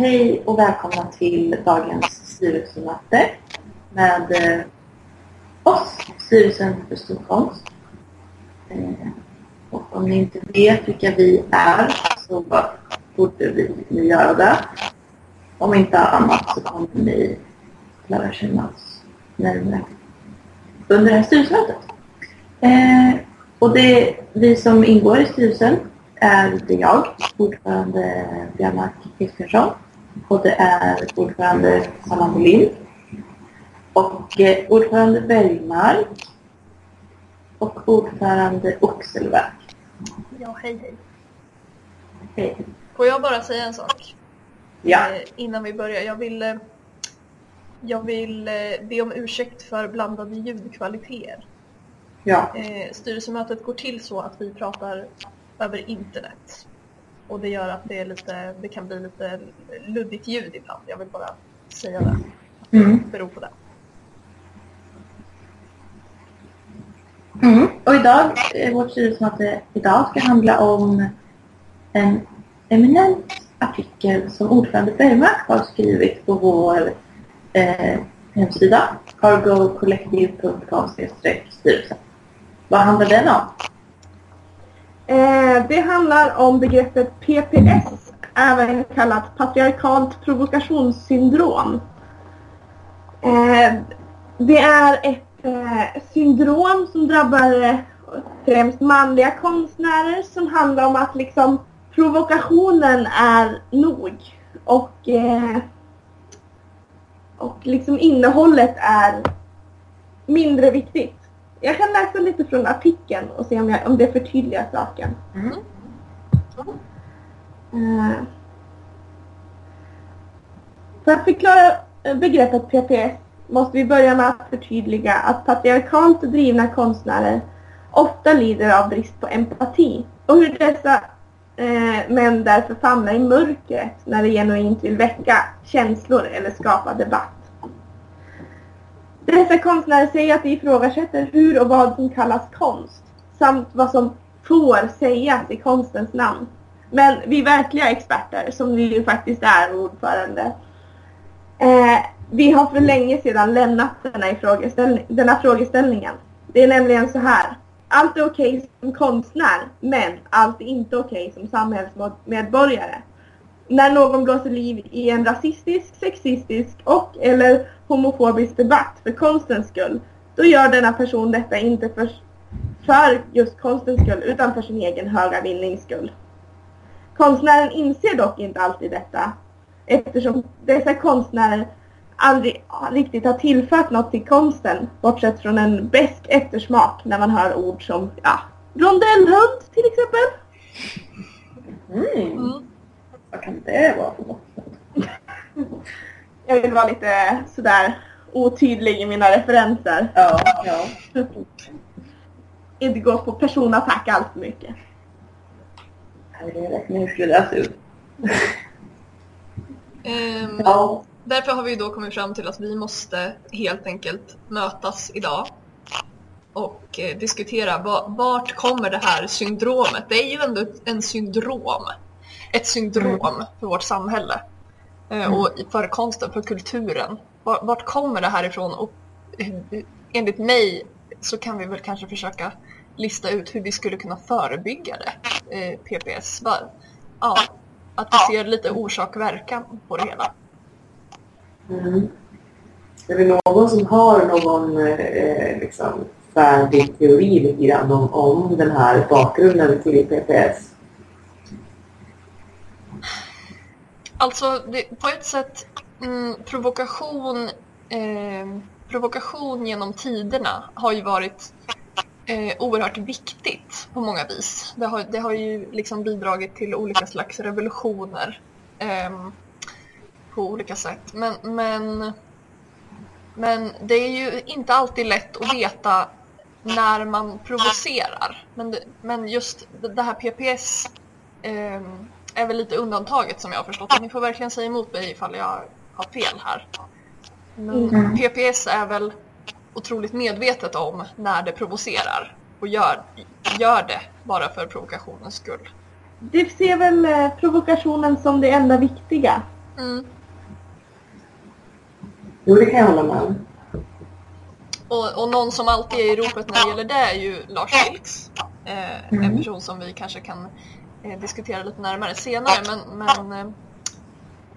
Hej och välkomna till dagens styrelsemöte med eh, oss, Styrelsen för Storkonst. Eh, och om ni inte vet vilka vi är så borde vi ni göra det. Om inte annat så kommer ni lära känna oss närmare under det här styrelsemötet. Eh, och det vi som ingår i styrelsen är det jag, ordförande Björnmark Kristiansson och det är ordförande Sanna Molin och eh, ordförande Bergmark och ordförande Oxelverk. Ja, hej hej. Hej. Får jag bara säga en sak? Ja. Eh, innan vi börjar. Jag vill, eh, jag vill be om ursäkt för blandade ljudkvaliteter. Ja. Styrelsemötet går till så att vi pratar över internet. Och det gör att det, är lite, det kan bli lite luddigt ljud ibland. Jag vill bara säga det. Mm. Det beror på det. Mm. Och idag, vårt styrelsemöte idag ska handla om en eminent artikel som ordförande Bergmark har skrivit på vår eh, hemsida cargocollective.com styrelse. Vad handlar den om? Eh, det handlar om begreppet PPS, även kallat patriarkalt provokationssyndrom. Eh, det är ett eh, syndrom som drabbar eh, främst manliga konstnärer som handlar om att liksom provokationen är nog och, eh, och liksom innehållet är mindre viktigt. Jag kan läsa lite från artikeln och se om, jag, om det förtydligar saken. Mm. Eh, För att förklara begreppet PPS måste vi börja med att förtydliga att patriarkalt drivna konstnärer ofta lider av brist på empati och hur dessa eh, män därför famlar i mörkret när de genuint vill väcka känslor eller skapa debatt. Dessa konstnärer säger att de ifrågasätter hur och vad som kallas konst samt vad som får sägas i konstens namn. Men vi verkliga experter, som vi ju faktiskt är ordförande, eh, vi har för länge sedan lämnat denna, ifrågeställning, denna frågeställningen. Det är nämligen så här. Allt är okej som konstnär, men allt är inte okej som samhällsmedborgare. När någon blåser liv i en rasistisk, sexistisk och eller homofobisk debatt för konstens skull, då gör denna person detta inte för, för just konstens skull, utan för sin egen höga vinnings skull. Konstnären inser dock inte alltid detta, eftersom dessa konstnärer aldrig riktigt har tillfört något till konsten, bortsett från en besk eftersmak när man hör ord som ja, rondellhund till exempel. Mm. Vad kan det vara för något? Jag vill vara lite sådär otydlig i mina referenser. Ja, ja. Inte gå på personattack allt för mycket. Det är rätt skulle läsa ut. Ja. Därför har vi då kommit fram till att vi måste helt enkelt mötas idag och eh, diskutera va- vart kommer det här syndromet? Det är ju ändå en syndrom. Ett syndrom för vårt samhälle eh, och i- för konsten, för kulturen. Va- Vart kommer det här ifrån? Och enligt mig så kan vi väl kanske försöka lista ut hur vi skulle kunna förebygga det, eh, PPS. Ja, att vi ser lite orsak-verkan på det hela. Mm. Är det någon som har någon eh, liksom, färdig teori lite grann om, om den här bakgrunden till PPS? Alltså det, på ett sätt mm, provokation, eh, provokation genom tiderna har ju varit eh, oerhört viktigt på många vis. Det har, det har ju liksom bidragit till olika slags revolutioner eh, på olika sätt. Men, men, men det är ju inte alltid lätt att veta när man provocerar. Men, det, men just det här PPS ehm, är väl lite undantaget som jag har förstått. Ni får verkligen säga emot mig ifall jag har fel här. Men Mm. PPS är väl otroligt medvetet om när det provocerar och gör, gör det bara för provokationens skull. Det ser väl eh, provokationen som det enda viktiga. Mm. Jo, det kan jag hålla med om. Och, och någon som alltid är i ropet när det gäller det är ju Lars Vilks. Eh, En Mm. person som vi kanske kan Eh, diskutera lite närmare senare. Men, men eh,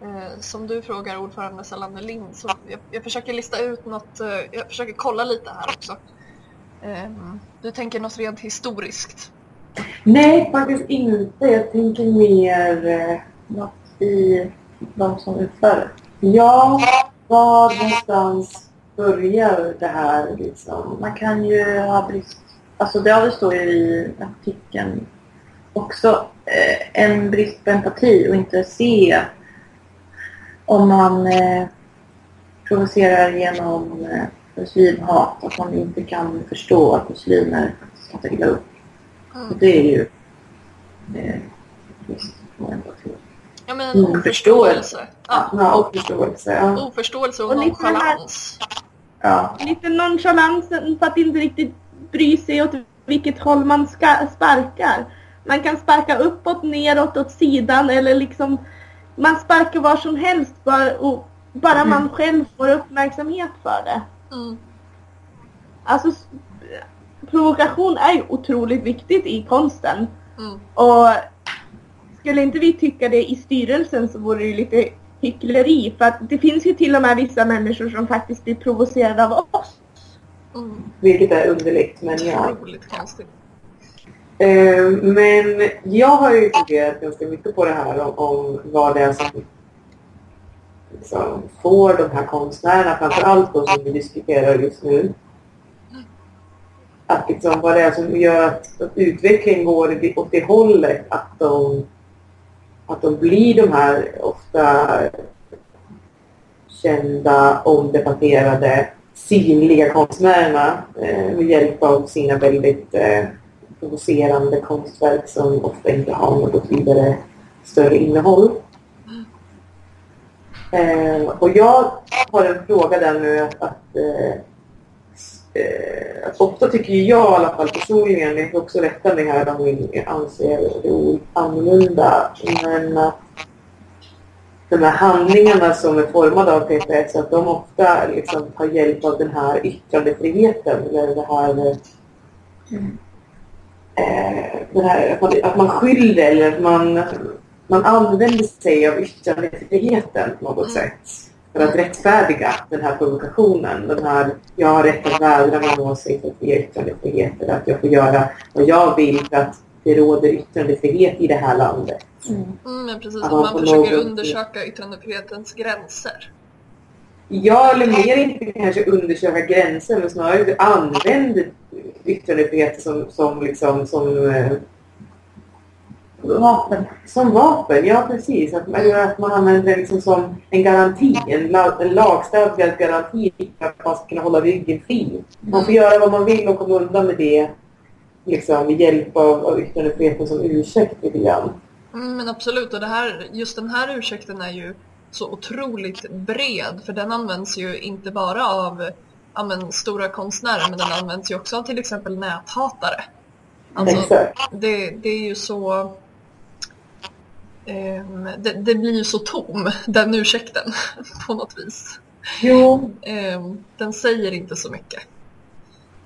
eh, som du frågar ordförande Salander Lind så jag, jag försöker lista ut något, eh, jag försöker kolla lite här också. Eh, du tänker något rent historiskt? Nej, faktiskt inte. Jag tänker mer... eh, Något i de som utför. det. Ja, var någonstans börjar det här liksom? Man kan ju ha brist, alltså det det står ju i artikeln också, eh, en brist på empati och inte se om man eh, provocerar genom eh, muslimhat, att man inte kan förstå att muslimer faktiskt kan ta illa upp. Mm. Det är ju eh, brist på empati. Ja men en Mm, oförståelse. Ja, Ja, och förståelse. Ja. oförståelse och Och lite nonchalans. Ja, Lite nonchalansen för att inte riktigt bry sig åt vilket håll man ska, sparkar. Man kan sparka uppåt, neråt, åt sidan eller liksom man sparkar var som helst bara, och, bara man själv får uppmärksamhet för det. Mm. Alltså provokation är ju otroligt viktigt i konsten. Mm. Och skulle inte vi tycka det i styrelsen så vore det ju lite hyckleri. För att det finns ju till och med vissa människor som faktiskt blir provocerade av oss. Mm. Vilket är underligt, men ja. Otroligt konstigt. Eh, men jag har ju funderat ganska mycket på det här om, om vad det är som liksom, får de här konstnärerna, framför allt som vi diskuterar just nu, att liksom, vad det är som gör att, att utvecklingen går åt det hållet att de, att de blir de här ofta kända, omdebatterade, synliga konstnärerna eh, med hjälp av sina väldigt eh, provocerande konstverk som ofta inte har något vidare större innehåll. Eh, och jag har en fråga där nu att, att, eh, eh, att ofta tycker jag i alla fall personligen, jag får också rätta mig här om jag anser det annorlunda, men att de här handlingarna som är formade av PPS, att de ofta liksom tar hjälp av den här yttrandefriheten, eller det här Mm eh, det här, att, man, att man skyller eller att man, man använder sig av yttrandefriheten på något Mm. sätt. För att rättfärdiga den här provokationen. Den här, jag har rätt att vädra min åsikt för att vi har yttrandefrihet. Eller att jag får göra vad jag vill för att det råder yttrandefrihet i det här landet. mm. Mm, men precis, att man på försöker något- undersöka yttrandefrihetens gränser. Jag eller mer inte kanske undersöka gränser, men snarare använder yttrandefriheten som, som, liksom, som eh, Vapen. Som vapen, ja precis. Att man, att man använder det liksom som en garanti, en, la, en lagstadgad garanti för att man ska kunna hålla ryggen fri. Man får göra vad man vill och komma undan med det liksom, med hjälp av, av yttrandefriheten som ursäkt lite grann. Mm, men absolut, och det här, just den här ursäkten är ju så otroligt bred för den används ju inte bara av men, stora konstnärer men den används ju också av till exempel näthatare. Alltså, det, det är ju så... ehm, det, det blir ju så tom, den ursäkten, på något vis. Jo, Ehm, den säger inte så mycket,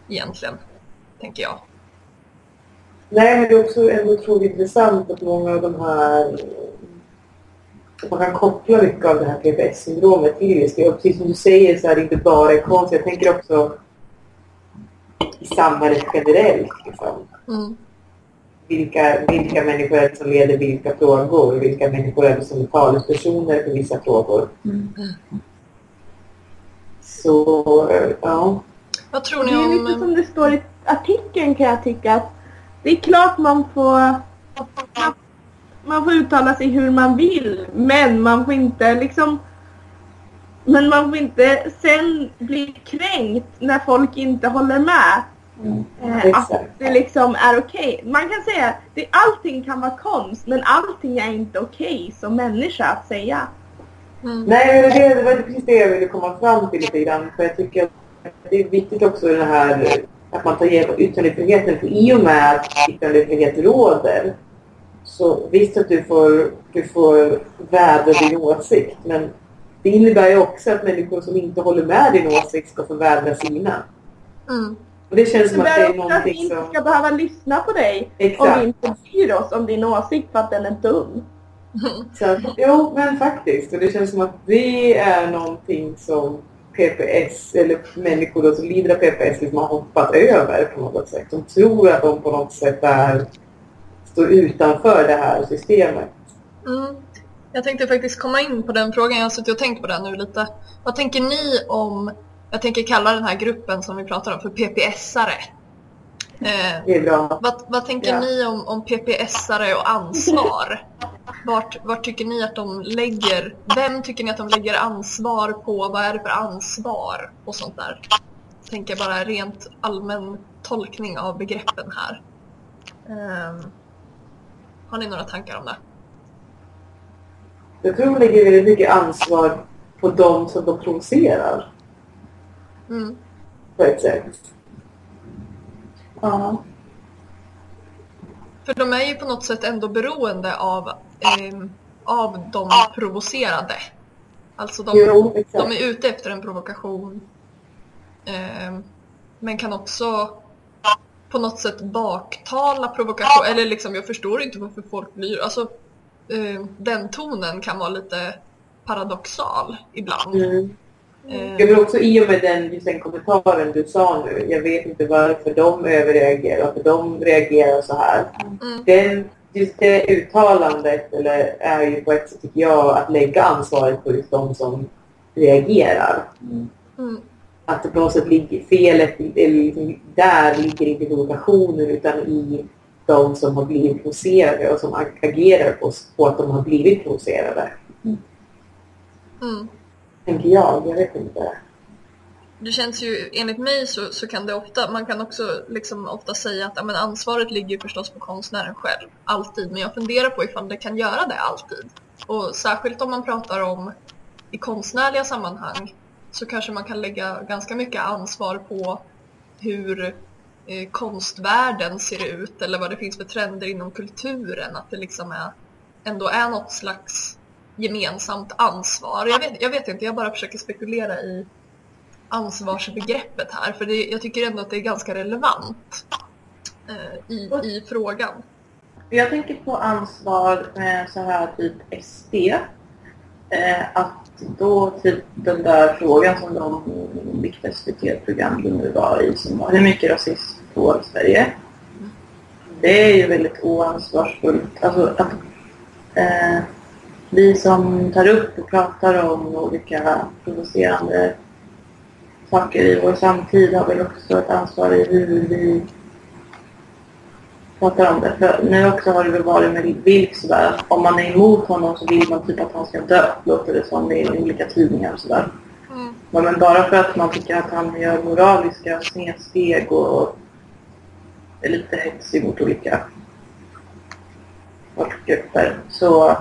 egentligen, tänker jag. nej men det är också ändå otroligt intressant att många av de här man kan koppla mycket av det här PPS-syndromet till just det. Och precis som du säger så är det inte bara i konst. Jag tänker också i samhället generellt. Liksom. Mm. vilka, vilka människor är det som leder vilka frågor? Vilka människor är det som är talespersoner för vissa frågor? Mm. Så, ja. Vad tror Det ni är om... lite som det står i artikeln kan jag tycka att det är klart man får man får uttala sig hur man vill men man får inte liksom men man får inte sen bli kränkt när folk inte håller med. Mm. Eh, att det liksom är okej. Man kan säga att allting kan vara konst men allting är inte okej som människa att säga. Mm. Nej, det, var precis det jag ville komma fram till lite grann. För jag tycker att det är viktigt också det här att man tar hjälp av yttrandefriheten. För i och med att yttrandefrihet råder så visst att du får, du får vädra din åsikt men det innebär ju också att människor som inte håller med din åsikt ska få vädra sina. Mm. Och det känns som Det att det är också att vi någonting inte som... ska behöva lyssna på dig om vi Exakt. inte bryr oss om din åsikt för att den är dum. Så, jo, men faktiskt. Och det känns som att det är någonting som PPS, eller människor då som lider av PPS, liksom har hoppat över på något sätt. De tror att de på något sätt är, står utanför det här systemet. Mm. Jag tänkte faktiskt komma in på den frågan, jag har suttit och tänkt på den nu lite. Vad tänker ni om, jag tänker kalla den här gruppen som vi pratar om för PPS-are. Eh, Det är bra. vad, vad tänker Ja. ni om, om PPS-are och ansvar? Vart, vart tycker ni att de lägger, vem tycker ni att de lägger ansvar på? Vad är det för ansvar och sånt där? Tänker bara rent allmän tolkning av begreppen här. Ehm, har ni några tankar om det? Jag tror de lägger väldigt mycket ansvar på de som de provocerar Mm. på ett sätt. Ja. För de är ju på något sätt ändå beroende av, ehm, av de provocerade. Alltså de, Jo, de är ute efter en provokation. ehm, men kan också på något sätt baktala provokation. Eller liksom, jag förstår inte varför folk blir... Alltså, ehm, den tonen kan vara lite paradoxal ibland. Mm. Ehm, Jag vill också i och med den, just den kommentaren du sa nu, jag vet inte varför de överreagerar, varför de reagerar så här. Mm. Den, just det uttalandet eller, är ju på ett sätt, tycker jag, att lägga ansvaret på just de som reagerar. mm, Att det på något sätt ligger felet, liksom, där ligger inte provokationen utan i de som har blivit provocerade och som ag- agerar på, på att de har blivit provocerade. mm. Tänker jag, jag vet inte. Det känns ju, enligt mig så, så kan det ofta, man kan också liksom ofta säga att ja, men ansvaret ligger ju förstås på konstnären själv, alltid. Men jag funderar på ifall det kan göra det alltid. Och särskilt om man pratar om i konstnärliga sammanhang så kanske man kan lägga ganska mycket ansvar på hur eh, konstvärlden ser ut eller vad det finns för trender inom kulturen. Att det liksom är, ändå är något slags gemensamt ansvar. Jag vet, jag vet inte, jag bara försöker spekulera i ansvarsbegreppet här för det, jag tycker ändå att det är ganska relevant eh, i, i frågan. Jag tänker på ansvar eh, så här typ SD. Eh, att då typ den där frågan som de, vilket SVT-program det nu var i, som var hur mycket rasism får Sverige? Det är ju väldigt oansvarsfullt. Alltså att eh, vi som tar upp och pratar om olika provocerande saker i vår samtid har väl också ett ansvar i hur vi pratar om det. För nu också har det väl varit med Vilk sådär om man är emot honom så vill man typ att han ska dö, låter det som i olika tidningar och sådär. Mm. Ja, Men bara för att man tycker att han gör moraliska snedsteg och är lite hetsig mot olika folkgrupper så...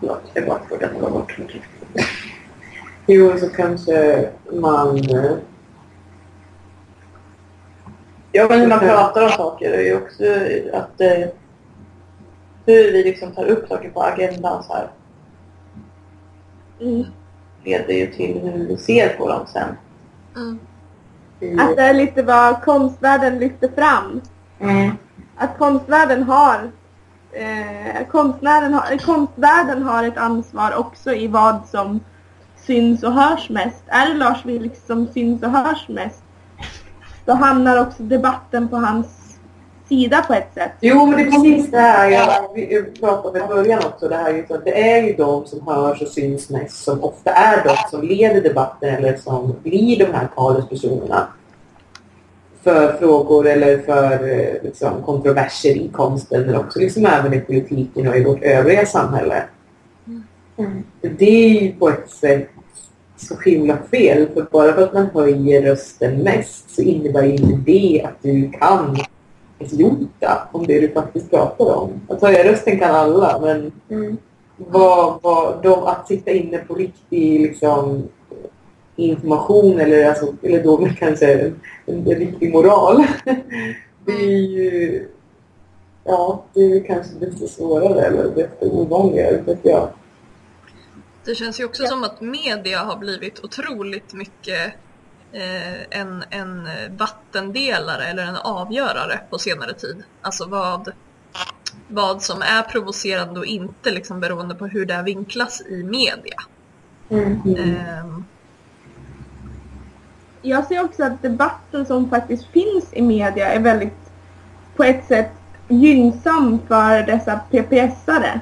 Förlåt, jag bara det var bort. Jo, så kanske man... Ja, men hur man pratar om saker är ju också att eh, hur vi liksom tar upp saker på agendan så här Mm. leder ju till hur vi ser på dem sen. Mm. i- Att det är lite vad konstvärlden lyfter fram. Mm. Att konstvärlden har, eh, konstnären har, konstvärlden har ett ansvar också i vad som syns och hörs mest. Är det Lars Vilks som syns och hörs mest då hamnar också debatten på hans sida på ett sätt. Jo, men det är precis det här jag, vi pratade om i början också. Det, här, just att det är ju de som hörs och syns mest som ofta är de som leder debatten eller som blir de här talespersonerna för frågor eller för eh, liksom, kontroverser i konsten men också liksom även i politiken och i vårt övriga samhälle. Mm. Det är ju på ett sätt så himla fel. För bara för att man höjer rösten mest så innebär inte det att du kan idiota om det du faktiskt pratar om. Att höja rösten kan alla men Mm. vad, vad, de, att sitta inne på riktig liksom, information eller, alltså, eller då kanske en, en riktig moral Det är ju... Ja, det är kanske lite svårare eller lite ovanligare, vet jag. Det känns ju också som att media har blivit otroligt mycket eh, en, en vattendelare eller en avgörare på senare tid. Alltså vad, vad som är provocerande och inte liksom beroende på hur det vinklas i media. Mm. Ehm, Jag ser också att debatten som faktiskt finns i media är väldigt på ett sätt gynnsam för dessa PPS-are.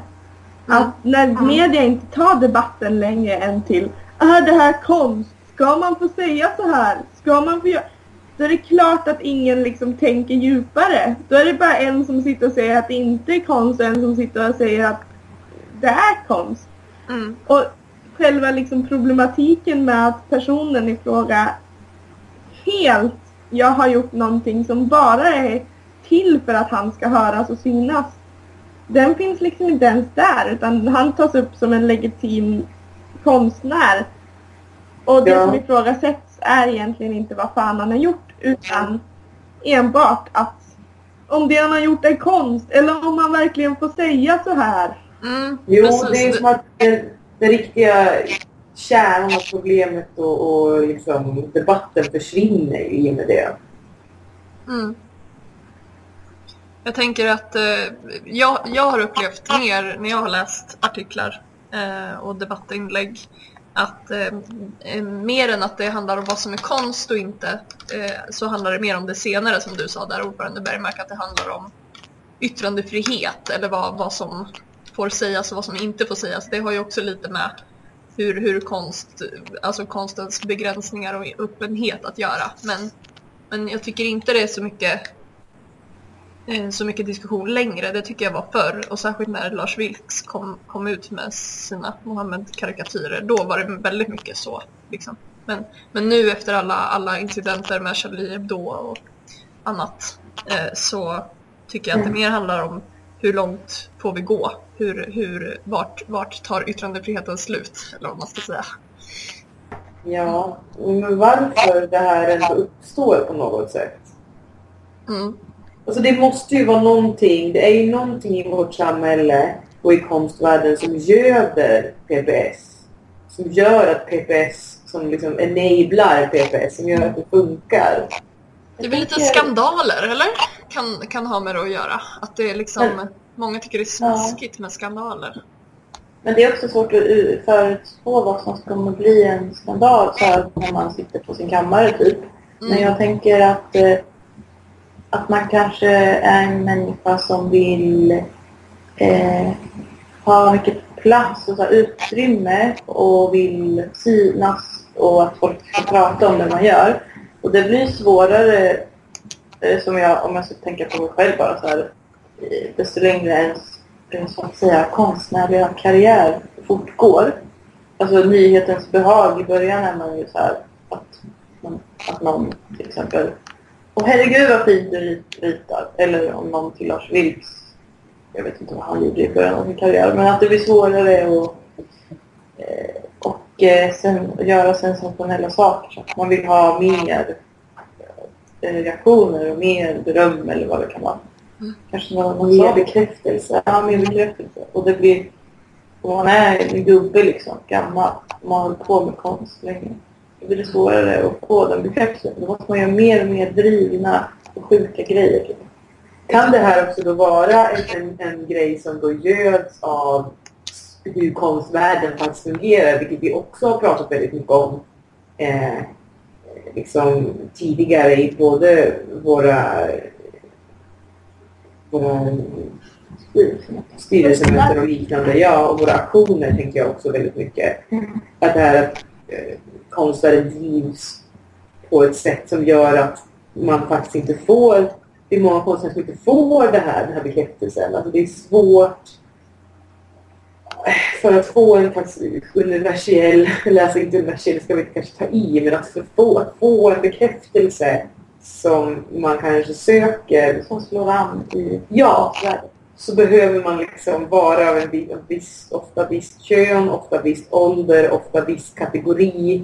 Att när media inte tar debatten längre än till är det här konst? Ska man få säga så här? Ska man få göra? Då är det klart att ingen liksom tänker djupare. Då är det bara en som sitter och säger att det inte är konst och en som sitter och säger att det är konst. mm, Och själva liksom problematiken med att personen i fråga helt, jag har gjort någonting som bara är till för att han ska höras och synas. Den finns liksom inte ens där utan han tas upp som en legitim konstnär. Och det Ja. som ifrågasätts är egentligen inte vad fan han har gjort utan enbart att om det han har gjort är konst eller om han verkligen får säga så här. mm, Jo, precis. det är som att den, den riktiga kärnan av problemet och, och liksom debatten försvinner i och med det. Mm. Jag tänker att eh, jag, jag har upplevt mer när jag har läst artiklar eh, och debattinlägg att eh, mer än att det handlar om vad som är konst och inte eh, så handlar det mer om det senare som du sa där ordförande Bergmark att det handlar om yttrandefrihet eller vad, vad som får sägas och vad som inte får sägas. Det har ju också lite med hur, hur konst, alltså konstens begränsningar och öppenhet att göra. Men, men jag tycker inte det är så mycket så mycket diskussion längre. Det tycker jag var förr och särskilt när Lars Vilks kom, kom ut med sina Mohammed-karikatyrer. Då var det väldigt mycket så. Liksom. Men, men nu efter alla, alla incidenter med Charlie Hebdo och annat eh, så tycker jag att det mer handlar om hur långt får vi gå? Hur, hur, vart, vart tar yttrandefriheten slut? Eller vad man ska säga. Ja, men varför det här ändå uppstår på något sätt? Mm. Alltså det måste ju vara någonting, det är ju någonting i vårt samhälle och i konstvärlden som göder PPS. Som gör att PPS, som liksom enablar PPS, som gör att det funkar. Det är väl lite skandaler, eller? Kan, kan ha med det att göra. Att det är liksom, Men- många tycker det är smaskigt med skandaler. Men det är också svårt att förutspå vad som kommer bli en skandal så här, när man sitter på sin kammare typ. Men Mm. jag tänker att, eh, att man kanske är en människa som vill eh, ha mycket plats och så här, utrymme och vill synas och att folk ska prata om det man gör. Och det blir svårare, eh, som jag, om jag ska tänka på mig själv bara så här, eh, desto längre ens så att säga konstnärliga karriär fortgår. Alltså nyhetens behag i början är man ju så här att, man, att någon till exempel Åh herregud vad fint du rit- ritar. Eller om någon till Lars Vilks jag vet inte vad han gjorde i början av sin karriär, men att det blir svårare att eh, och eh, sen göra sensationella saker. Så att man vill ha mer eh, reaktioner och mer beröm eller vad det kan vara. Mm. Kanske någon, någon Mer bekräftelse. Ja, mer bekräftelse. Och det blir... Och man är en gubbe liksom, gammal. Och man har hållit på med konst länge. Då blir det svårare att få den bekräftelsen. Då måste man göra mer och mer drivna och sjuka grejer. Kan det här också då vara en, en, en grej som då göds av hur konstvärlden faktiskt fungerar, vilket vi också har pratat väldigt mycket om eh, liksom tidigare i både våra, våra styrelsemöten och liknande. Ja, och våra aktioner tänker jag också väldigt mycket. Att det här att eh, konstnärer drivs på ett sätt som gör att man faktiskt inte får det är många konstnärer som inte får det här, den här bekräftelsen. Alltså det är svårt eh, för att få en universell, eller alltså inte universell, det ska vi inte kanske ta i, men att få, att få en bekräftelse som man kanske söker, Som slår an i ja, så behöver man liksom vara av en viss, viss, ofta visst kön, ofta viss ålder, ofta viss kategori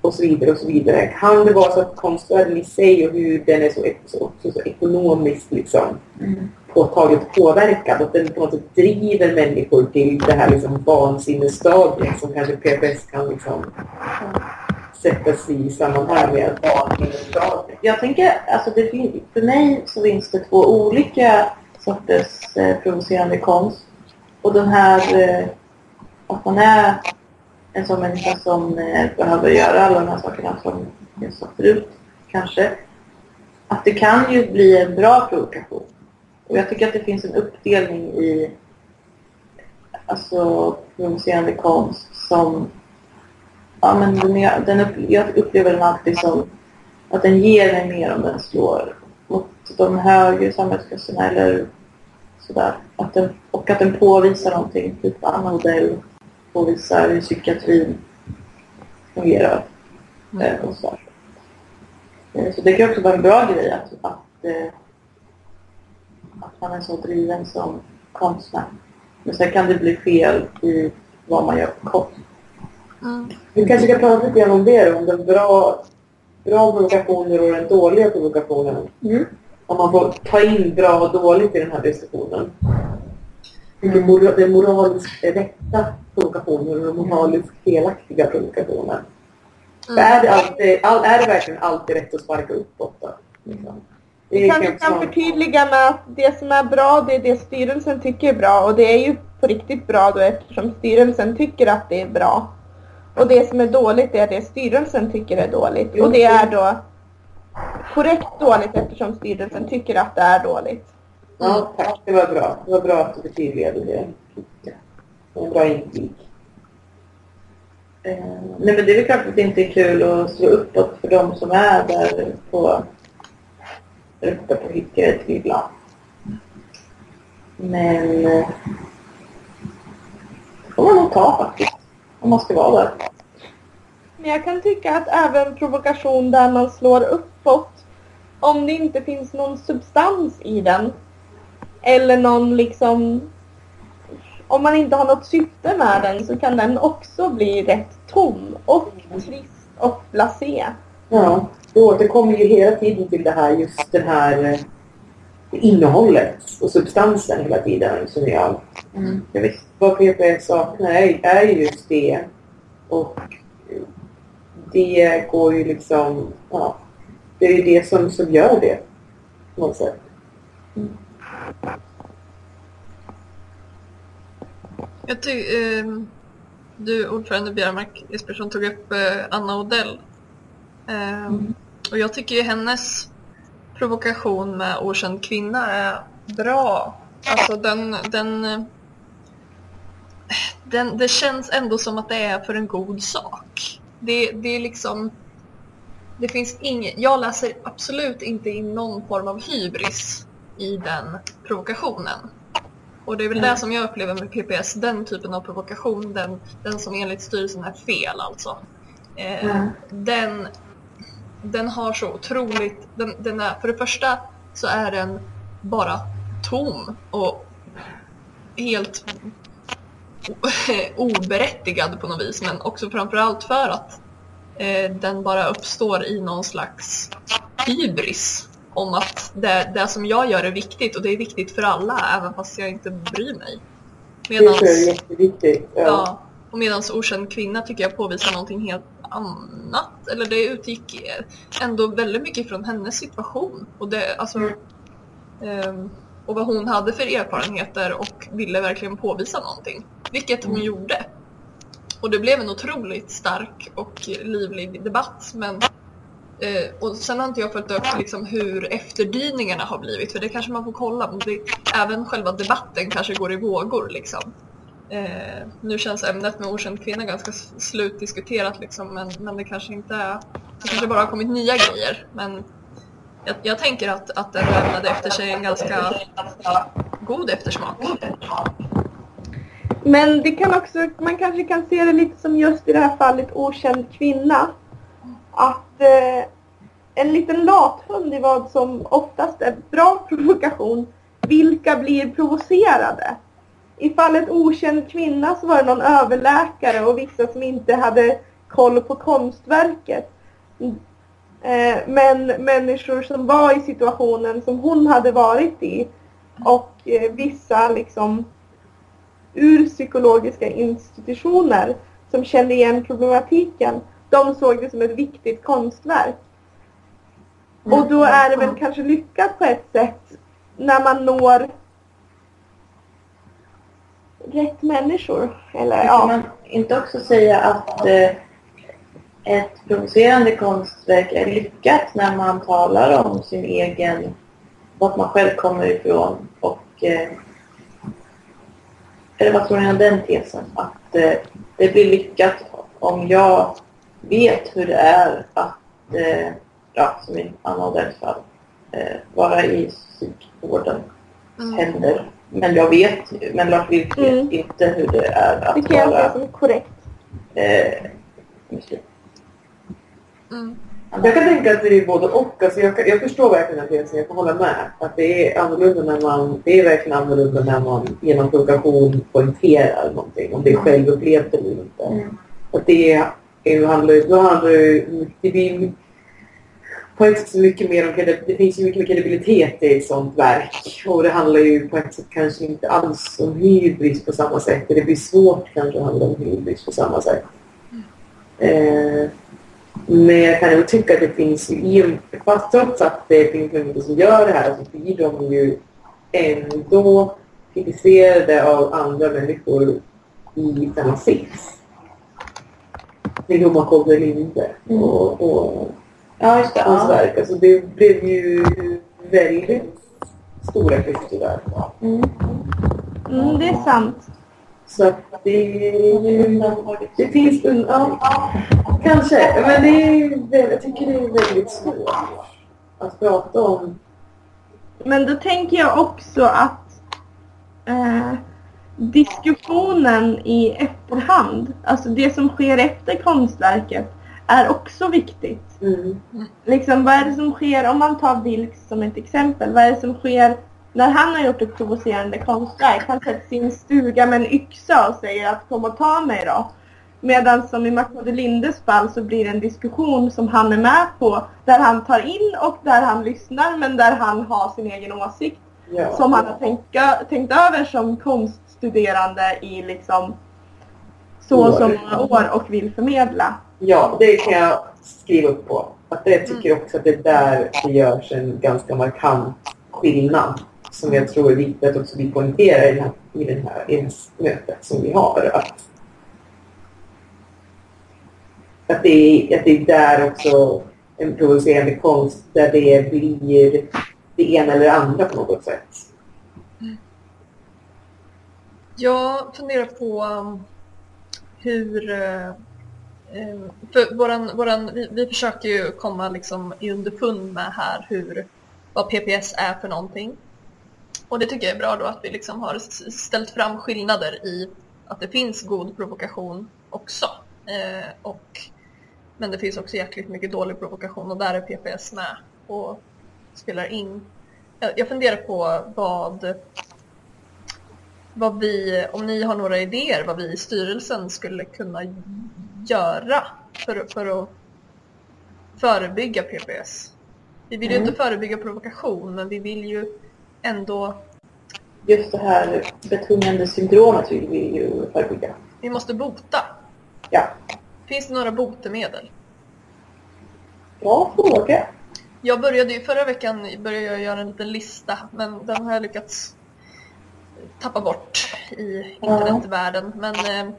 och så vidare och så vidare. Kan det vara så att konstvärlden i sig och hur den är så, så, så, så ekonomiskt liksom Mm. påtagligt påverkad. Att den på något sätt driver människor till det här liksom vansinnesstadiet som kanske PPS kan liksom sättas i sammanhang med vansinnesstadiet. Jag tänker, alltså det för mig så finns det två olika sorters eh, provocerande konst. Och den här, eh, att man är en sån människa som eh, behöver göra alla de här sakerna som jag sa förut, kanske. Att det kan ju bli en bra provokation. Och jag tycker att det finns en uppdelning i alltså provocerande konst som ja, men den den upp, jag upplever den alltid som att den ger mig mer om den slår mot de högre samhällsklasserna eller sådär. Att den, och att den påvisar någonting, typ Anna Odell påvisar hur psykiatrin fungerar. Eh, och så. Eh, så det kan också vara en bra grej att, att, eh, att man är så driven som konstnär. Men sen kan det bli fel i vad man gör på konst. Mm. Vi kanske ska prata lite grann om det om den bra, bra provokationer och den dåliga provokationen. Mm. Om man får ta in bra och dåligt i den här diskussionen. Vilken mora, den moraliskt rätta provokationen och den moraliskt felaktiga provokationen. För Är, det alltid, all, är det verkligen alltid rätt att sparka uppåt då? Liksom? Det Vi kanske knappt kan förtydliga med att det som är bra, det är det styrelsen tycker är bra. Och det är ju på riktigt bra då eftersom styrelsen tycker att det är bra. Och det som är dåligt är det styrelsen tycker är dåligt. Och det är då korrekt dåligt eftersom styrelsen tycker att det är dåligt. Ja, tack. Det var bra. Det var bra att du förtydligade det. Det var en bra inblick. Eh, nej men det är väl klart att det inte är kul att slå uppåt för de som är där på uppe på Hyckaret ibland. Men eh, det får man nog ta faktiskt. Om man ska vara där. Men jag kan tycka att även provokation där man slår uppåt, om det inte finns någon substans i den, eller någon liksom, om man inte har något syfte med den så kan den också bli rätt tom och trist och blasé. Ja, det återkommer ju hela tiden till det här, just den här eh, innehållet och substansen hela tiden som jag Mm. Jag vet vad PPS saknar är, är ju just det. Och det går ju liksom, ja, det är ju det som, som gör det. På något sätt. Jag ty, ehm, du, ordförande Björmark Jespersson, tog upp eh, Anna Odell. Ehm, Och jag tycker ju hennes provokation med okänd kvinna är bra. Alltså den, den, eh, den, det känns ändå som att det är för en god sak. Det, det är liksom, det finns inget, jag läser absolut inte in någon form av hybris i den provokationen. Och det är väl det som jag upplever med PPS, den typen av provokation, den, den som enligt styrelsen är fel alltså. Eh, Mm. den, den har så otroligt, den, den är, för det första så är den bara tom och helt oberättigad på något vis men också framförallt för att eh, den bara uppstår i någon slags hybris om att det, det som jag gör är viktigt och det är viktigt för alla även fast jag inte bryr mig. Det tror jag är Medans, jätteviktigt. Ja. ja, och medans okänd kvinna tycker jag påvisar någonting helt annat. Eller det utgick ändå väldigt mycket från hennes situation. Och, det, alltså, ehm, och vad hon hade för erfarenheter och ville verkligen påvisa någonting. Vilket hon gjorde. Och det blev en otroligt stark och livlig debatt. Men, eh, och sen har inte jag följt upp liksom hur efterdyningarna har blivit. För det kanske man får kolla. Men det, även själva debatten kanske går i vågor. Liksom. Eh, nu känns ämnet med okänd kvinna ganska slutdiskuterat liksom, men, men det kanske inte är, det kanske bara har kommit nya grejer. Men jag, jag tänker att, att den lämnade efter sig en ganska god eftersmak. Men det kan också, man kanske kan se det lite som just i det här fallet okänd kvinna. Att eh, en liten lathund i vad som oftast är bra provokation, vilka blir provocerade? I fallet okänd kvinna så var det någon överläkare och vissa som inte hade koll på konstverket. Eh, men människor som var i situationen som hon hade varit i och eh, vissa liksom ur psykologiska institutioner som kände igen problematiken, de såg det som ett viktigt konstverk. Och då är det väl kanske lyckat på ett sätt när man når rätt människor. Eller, Kan ja. man inte också säga att eh, ett provocerande konstverk är lyckat när man talar om sin egen, vart man själv kommer ifrån och eh, eller vad tror ni om den tesen? Att eh, det blir lyckat om jag vet hur det är att, eh, ja, som i Anna Odells fall, eh, vara i psykvårdens Mm. händer. Men jag vet, men Lars Vilks vet Mm. inte hur det är att jag vara är som korrekt. eh, muslim. Mm. Jag kan tänka att det är både och. Alltså jag, jag förstår verkligen att det, så jag kan hålla med. Att det är annorlunda när man, det är verkligen annorlunda när man genom provokation poängterar någonting. Om det är självupplevt eller inte. Mm. Att det är, är, handlar, då handlar det, det blir på ett sätt så mycket mer om det finns ju mycket mer kredibilitet i ett sånt verk. Och det handlar ju på ett sätt kanske inte alls om hybris på samma sätt. Det blir svårt kanske att handla om hybris på samma sätt. Eh, men jag kan ju tycka att det finns ju, i- fast trots att det finns människor som gör det här så blir de ju ändå kritiserade av andra människor i samma sits. Man kommer eller inte. Mm. Och, och Ja, just det. hans Ja. verk. Alltså det blev ju väldigt stora klyftor där. Mm. Mm, det är sant. Så att det är ju... Det finns en... Ja, kanske. Men det är, jag tycker det är väldigt svårt att prata om. Men då tänker jag också att eh, diskussionen i efterhand, alltså det som sker efter konstverket, är också viktigt. Mm. Liksom, vad är det som sker, om man tar Vilks som ett exempel, vad är det som sker när han har gjort ett provocerande konstverk? Han sätter sin stuga med en yxa och säger att kom och ta mig då. Medan som i Macmode Lindes fall så blir det en diskussion som han är med på där han tar in och där han lyssnar men där han har sin egen åsikt Ja. som han har tänkt, tänkt över som konststuderande i liksom så och så många år och vill förmedla. Ja, det kan jag skriva upp på. Att jag tycker också att det är där det görs en ganska markant skillnad. Som jag tror är viktigt att också vi poängterar i, den här, i, den här, i det här mötet som vi har. Att, att, det är, att det är där också en provocerande konst där det blir det ena eller det andra på något sätt. Jag funderar på um, hur... Eh, eh, för våran, våran, vi, vi försöker ju komma liksom i underfund med här hur, vad PPS är för någonting. Och det tycker jag är bra då att vi liksom har ställt fram skillnader i att det finns god provokation också. Eh, och, men det finns också jäkligt mycket dålig provokation och där är PPS med och spelar in. Jag, jag funderar på vad vad vi, om ni har några idéer vad vi i styrelsen skulle kunna göra för, för att förebygga PPS. Vi vill ju Mm. inte förebygga provokation men vi vill ju ändå, Just det här betungande syndromet vill vi ju förebygga. vi måste bota. Ja. Finns det några botemedel? Bra fråga. Jag började ju förra veckan började jag göra en liten lista men den har jag lyckats tappa bort i internetvärlden. Men, eh,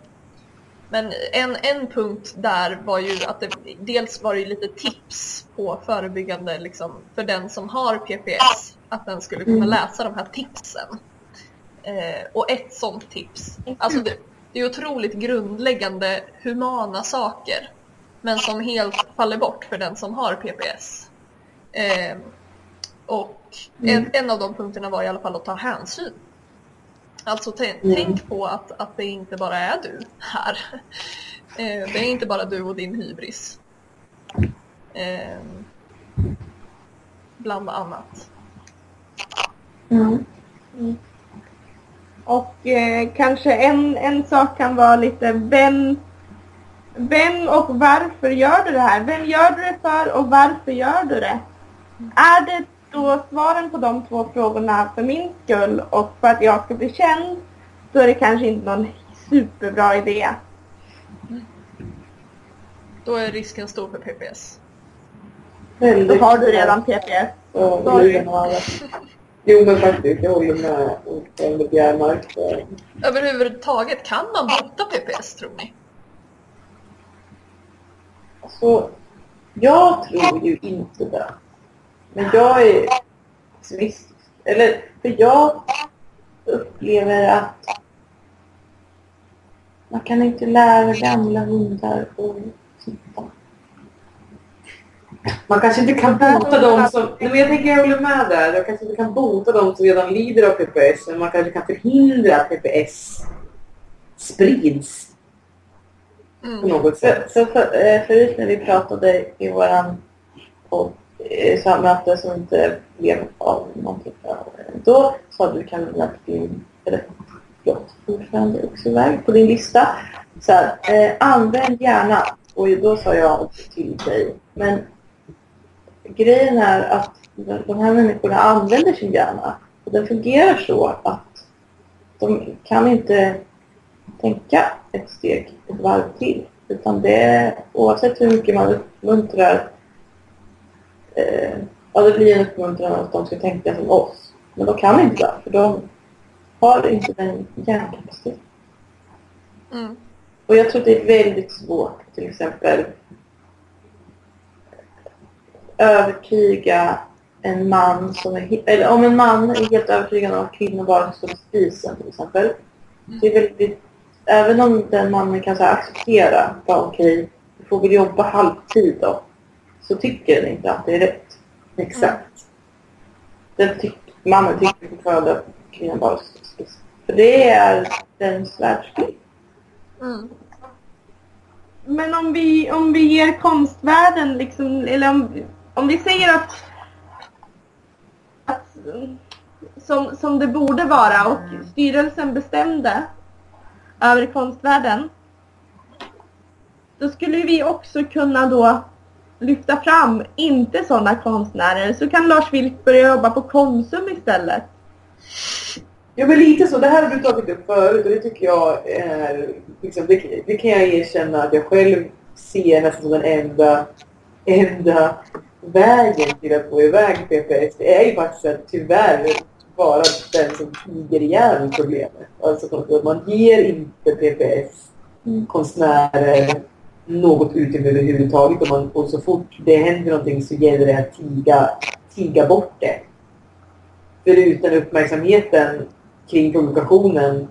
men en, en punkt där var ju att det, dels var det lite tips på förebyggande liksom, för den som har PPS. Att den skulle kunna Mm. läsa de här tipsen. Eh, och ett sånt tips, alltså det, det är otroligt grundläggande humana saker. Men som helt faller bort för den som har PPS. Eh, och en, Mm. en av de punkterna var i alla fall att ta hänsyn. Alltså Mm. tänk på att, att det inte bara är du här. Eh, det är inte bara du och din hybris. Eh, bland annat. Mm. Och eh, kanske en, en sak kan vara lite vem, Vem och varför gör du det här? Vem gör du det för och varför gör du det? Är det då svaren på de två frågorna för min skull och för att jag ska bli känd, då är det kanske inte någon superbra idé. Då är risken stor för PPS. Då har du redan PPS. Sorry. det. Jo men faktiskt, jag håller med ordförande Bjärmark. Överhuvudtaget, kan man bota PPS tror ni? Alltså, jag tror ju inte det. Men jag är pessimistisk. Eller, för jag upplever att man kan inte lära gamla hundar att sitta. Man kanske inte kan bota dem som... Nej, men jag tänker jag håller med där. Jag kanske inte kan bota dem som redan lider av PPS. Men man kanske kan förhindra att PPS sprids på Mm. något sätt. Så, så för, eh, förut när vi pratade i våran podd, Eh, möte som inte blev av någonting, då sa du Camilla att din, eller förlåt, ordförande också iväg på din lista. Så här, eh, använd gärna. Och då sa jag till dig, men grejen är att de de här människorna använder sin hjärna. Och den fungerar så att de kan inte tänka ett steg, ett varv till. Utan det är, oavsett hur mycket man uppmuntrar, eh, ja det blir en uppmuntran att de ska tänka som oss. Men de kan inte för de har inte den hjärnkapaciteten. Mm. Och jag tror det är väldigt svårt till exempel övertyga en man som är, eller om en man är helt övertygad om att kvinnor bara ska stå vid spisen till exempel. Det är väldigt, även om den mannen kan så acceptera, bara okej, du får väl jobba halvtid då, så tycker den inte att det är rätt. Exakt. Den tyck, mannen tycker fortfarande att kvinnan bara. För det är dens världsbild. Mm. Men om vi, om vi ger konstvärlden liksom, eller om, om vi säger att, att som, som det borde vara och styrelsen bestämde över konstvärlden. Då skulle vi också kunna då lyfta fram inte sådana konstnärer. Så kan Lars Vilk börja jobba på Konsum istället. Ja men lite så. Det här har du tagit upp förut och det tycker jag är... Liksom, det, det kan jag erkänna att jag själv ser nästan som den enda, enda vägen till att få iväg PPS. Det är ju faktiskt att tyvärr vara den som tiger ihjäl problemet. Alltså att man ger inte PPS-konstnärer något utrymme överhuvudtaget och, man, och så fort det händer någonting så gäller det att tiga, tiga bort det. För utan uppmärksamheten kring provokationen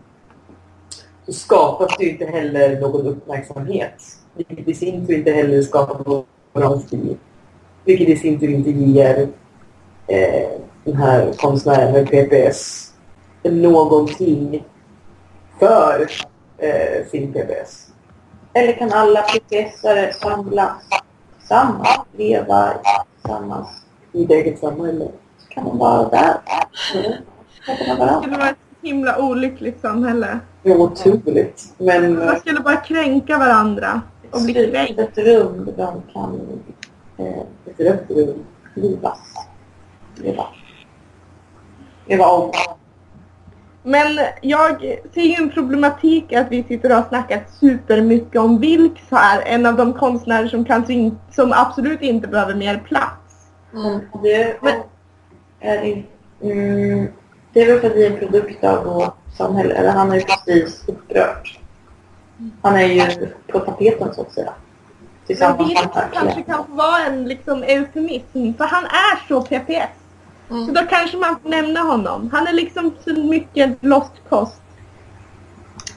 så skapas det inte heller någon uppmärksamhet. Vilket i sin tur inte heller skapar någon stil. Vilket i sin tur inte ger eh, den här konstnären med PPS någonting för eh, sin PPS. Eller kan alla PPS-are samlas tillsammans, leva tillsammans? I det eget samhälle. Så kan de vara där. Mm. Det skulle vara ett himla olyckligt samhälle. Det är otroligt. Men Man skulle bara kränka varandra och bli kränkt. Slutet rum där de kan eh, ett rött rum. livas. Leva. Leva om. Men jag ser ju en problematik att vi sitter och har snackat supermycket om Vilks här. En av de konstnärer som kanske in, som absolut inte behöver mer plats. Mm. Det Men- är, mm, det är väl för att vi är en produkt av vårt samhälle. Eller han är ju precis upprört. Han är ju på tapeten så att säga. Men med kanske kan vara en liksom eufemism. För han är så PPS. Så Mm. då kanske man får nämna honom. Han är liksom så mycket lost cost.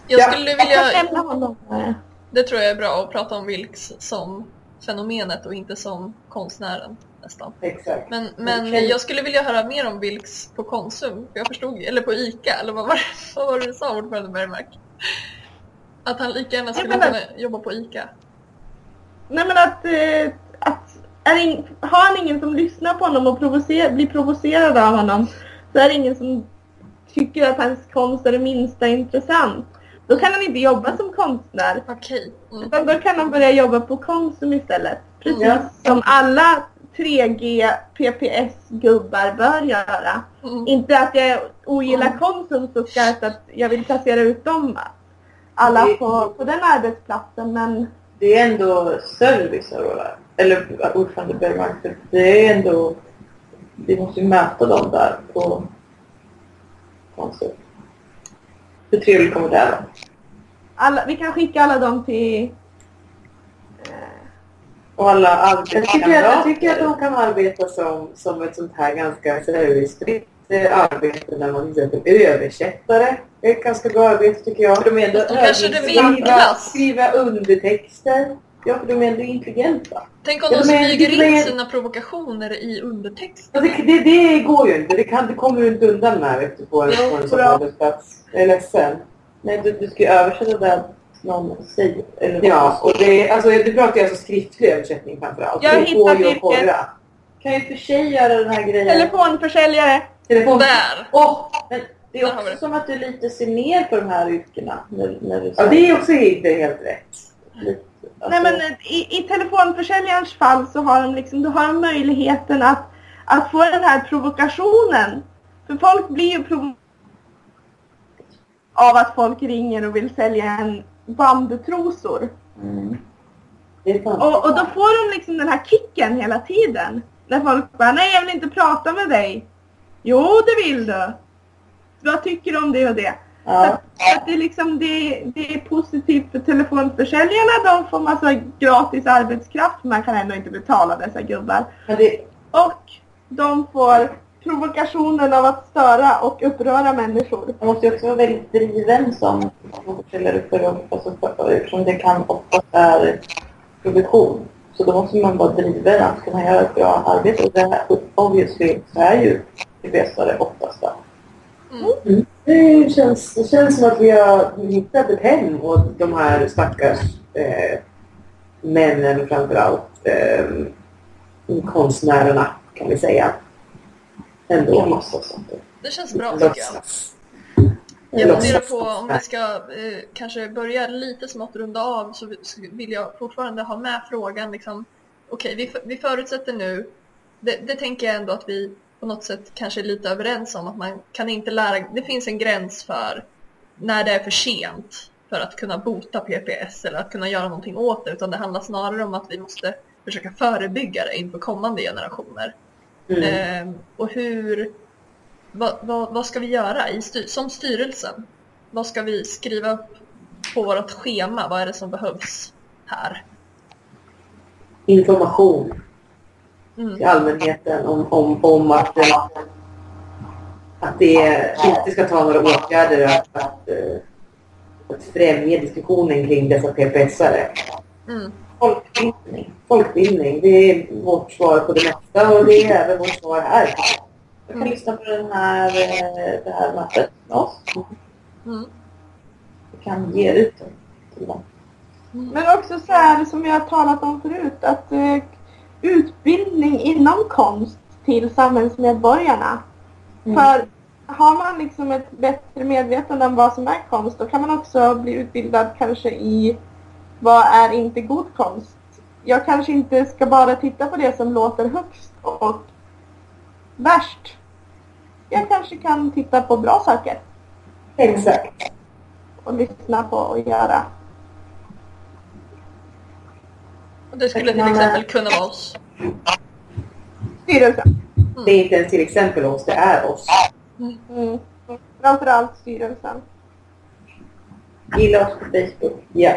Jag Ja. skulle Jag kan vilja, nämna honom. eh. det tror jag är bra att prata om Vilks som fenomenet och inte som konstnären nästan. Exakt. Men, men Okej. jag skulle vilja höra mer om Vilks på Konsum. Jag förstod, eller på ICA, eller vad var det, vad var det du sa ordförande Bergmark? Att han lika gärna skulle kunna jobba på ICA. Nej men att, eh, att är in, har han ingen som lyssnar på honom och provocer, blir provocerad av honom så är det ingen som tycker att hans konst är det minsta intressant. Då kan han inte jobba som konstnär. Okej. Mm. Utan då kan han börja jobba på Konsum istället. Precis Ja. som alla 3G PPS-gubbar bör göra. Mm. Inte att jag ogillar Konsum så skarpt att jag vill placera ut dem alla på, på den arbetsplatsen men Det är ändå service vara, eller ordförande Bergmark. Det är ändå, vi måste ju möta dem där på konsult. Hur trevligt kommer det vara? alla, vi kan skicka alla dem till eh, Och alla Jag tycker, att, jag tycker att arbetskamrater. de kan arbeta som, som ett sånt här ganska servicefritt arbete när man till exempel är översättare. Det är ett ganska bra arbete tycker jag. För de är ändå skriva. Skriva undertexter. Ja, för de är ändå intelligenta. Tänk om Ja, de men- smyger men- in sina provokationer i undertext. Ja, det, det, det går ju inte. Det, kan, det kommer du inte undan med du, på en, Jo, på en sån bra. arbetsplats. Jag är ledsen. Nej, du, du ska ju översätta det någon säger. Eller Ja, och det, alltså, det pratar jag alltså skriftlig översättning framförallt. Jag har Det hittat går ju att yrket. korra. kan ju för sig göra den här grejen. telefonförsäljare. Telefon... Där! Åh! Men det är också det. som att du lite ser ner på de här yrkena. När, när du Ja, det är också inte helt rätt. lite, alltså, Nej men i, i telefonförsäljarens fall så har de liksom, då har möjligheten att, att få den här provokationen. För folk blir ju provocerade av att folk ringer och vill sälja en bambutrosor. Mm. Och, och då får de liksom den här kicken hela tiden. När folk bara, nej jag vill inte prata med dig. Jo det vill du. Vad tycker du om det och det? Ja. så att det, är liksom, det, det är positivt för telefonförsäljarna. De får massa gratis arbetskraft. Man kan ändå inte betala dessa gubbar. Det, Och de får provokationen av att störa och uppröra människor. man måste ju också vara väldigt driven som försäljare för, att- alltså, eftersom det kan oftast är produktion. Så då måste man vara driven att kunna göra ett bra arbete. Och det här, obviously, så är ju PBS-are oftast där. Det känns, det känns som att vi har hittat ett hem åt de här stackars eh, männen framförallt. Eh, konstnärerna kan vi säga. Ändå. massa sånt. Det känns bra tycker jag. Jag funderar på om vi ska eh, kanske börja lite smått runda av så vi- vill jag fortfarande ha med frågan liksom. Okej, vi, för- vi förutsätter nu, det, det tänker jag ändå att vi på något sätt kanske är lite överens om att man kan inte lära, det finns en gräns för när det är för sent för att kunna bota PPS eller att kunna göra någonting åt det utan det handlar snarare om att vi måste försöka förebygga det inför kommande generationer. Mm. Ehm, och hur, vad, vad, vad ska vi göra i styr, som styrelsen? Vad ska vi skriva upp på vårt schema? Vad är det som behövs här? Information Mm. till allmänheten om, om, om att, eh, att det inte ska ta några åtgärder att, att, eh, att främja diskussionen kring dessa PPS-are. Mm. Folkbildning. Folkbildning, det är vårt svar på det mesta och det är även vårt svar här. Jag kan lyssna på den här, eh, det här mötet med oss. Mm. Vi kan ge ut det till dem. Men också så här som vi har talat om förut. Att utbildning inom konst till samhällsmedborgarna. Mm. För har man liksom ett bättre medvetande om vad som är konst då kan man också bli utbildad kanske i vad är inte god konst. Jag kanske inte ska bara titta på det som låter högst och värst. Jag kanske kan titta på bra saker Exakt. och lyssna på och göra. Och det skulle till exempel kunna vara oss. Styrelsen. Det är inte ens till exempel oss, det är oss. Mm. Framförallt styrelsen. Gilla oss på Facebook. Ja.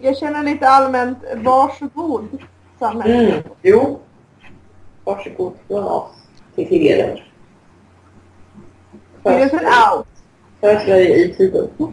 Jag känner lite allmänt varsågod samhället. Mm. Jo, Varsågod från oss. till er. Styrelsen out. för Sverige i tiden.